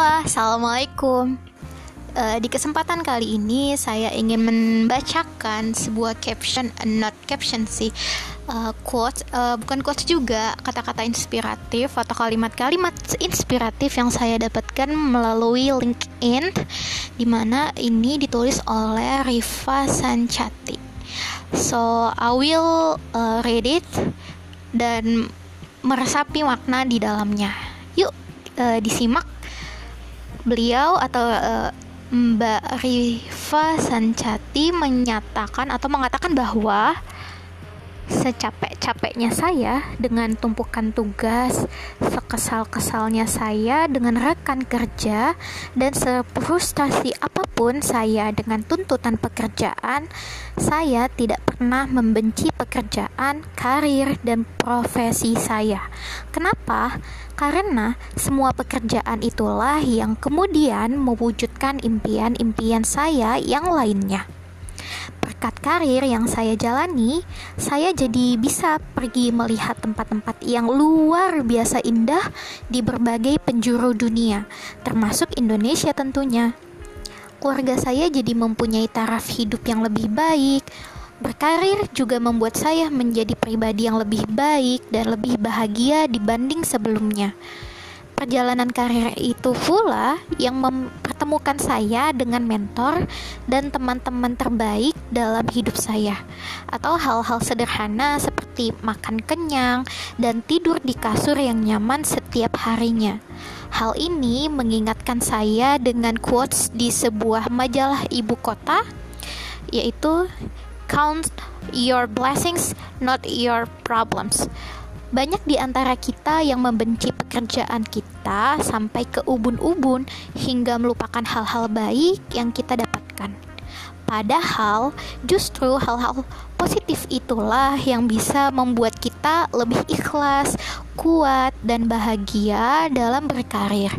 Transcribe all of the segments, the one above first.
Halo, assalamualaikum. Uh, di kesempatan kali ini saya ingin membacakan sebuah caption, uh, not caption sih, uh, quote, uh, bukan quote juga, kata-kata inspiratif atau kalimat-kalimat inspiratif yang saya dapatkan melalui LinkedIn, di mana ini ditulis oleh Riva Sanchati. So I will uh, read it dan meresapi makna di dalamnya. Yuk uh, disimak beliau atau uh, Mbak Riva Sancati menyatakan atau mengatakan bahwa secapek-capeknya saya dengan tumpukan tugas, sekesal-kesalnya saya dengan rekan kerja, dan sefrustasi apa pun saya dengan tuntutan pekerjaan, saya tidak pernah membenci pekerjaan, karir, dan profesi saya. Kenapa? Karena semua pekerjaan itulah yang kemudian mewujudkan impian-impian saya yang lainnya berkat karir yang saya jalani, saya jadi bisa pergi melihat tempat-tempat yang luar biasa indah di berbagai penjuru dunia, termasuk Indonesia tentunya. Keluarga saya jadi mempunyai taraf hidup yang lebih baik. Berkarir juga membuat saya menjadi pribadi yang lebih baik dan lebih bahagia dibanding sebelumnya perjalanan karir itu pula yang mempertemukan saya dengan mentor dan teman-teman terbaik dalam hidup saya atau hal-hal sederhana seperti makan kenyang dan tidur di kasur yang nyaman setiap harinya. Hal ini mengingatkan saya dengan quotes di sebuah majalah ibu kota yaitu count your blessings not your problems banyak di antara kita yang membenci pekerjaan kita sampai ke ubun-ubun hingga melupakan hal-hal baik yang kita dapatkan. Padahal justru hal-hal positif itulah yang bisa membuat kita lebih ikhlas, kuat, dan bahagia dalam berkarir.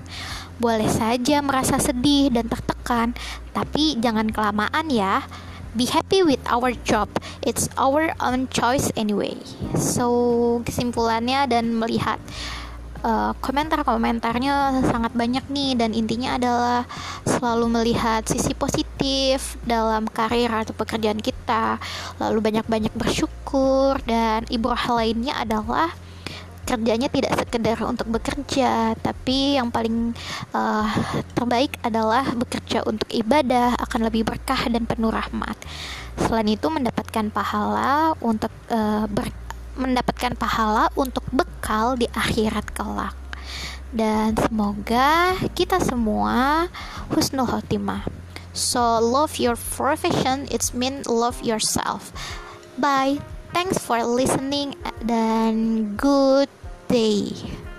Boleh saja merasa sedih dan tertekan, tapi jangan kelamaan ya be happy with our job. It's our own choice anyway. So kesimpulannya dan melihat uh, komentar-komentarnya sangat banyak nih. Dan intinya adalah selalu melihat sisi positif dalam karir atau pekerjaan kita. Lalu banyak-banyak bersyukur. Dan ibrah lainnya adalah kerjanya tidak sekedar untuk bekerja, tapi yang paling uh, terbaik adalah bekerja untuk ibadah akan lebih berkah dan penuh rahmat. Selain itu mendapatkan pahala untuk uh, ber, mendapatkan pahala untuk bekal di akhirat kelak. Dan semoga kita semua husnul khotimah. So love your profession, it's mean love yourself. Bye. Thanks for listening dan good day.